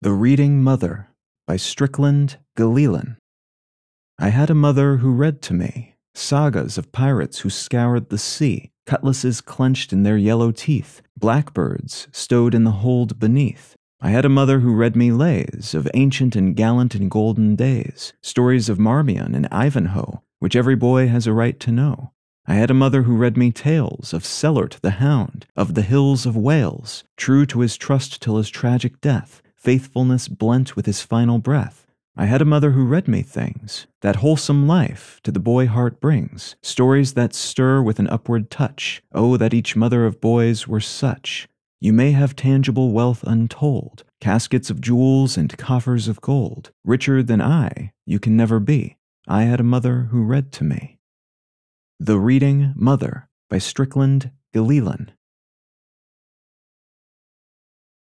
The Reading Mother by Strickland Gillilan. I had a mother who read to me sagas of pirates who scoured the sea, cutlasses clenched in their yellow teeth, blackbirds stowed in the hold beneath. I had a mother who read me lays of ancient and gallant and golden days, stories of Marmion and Ivanhoe, which every boy has a right to know. I had a mother who read me tales of Gelert the Hound, of the hills of Wales, true to his trust till his tragic death, faithfulness blent with his final breath. I had a mother who read me things that wholesome life to the boy heart brings, stories that stir with an upward touch. Oh, that each mother of boys were such. You may have tangible wealth untold, caskets of jewels and coffers of gold. Richer than I, you can never be. I had a mother who read to me. The Reading Mother by Strickland Gillilan.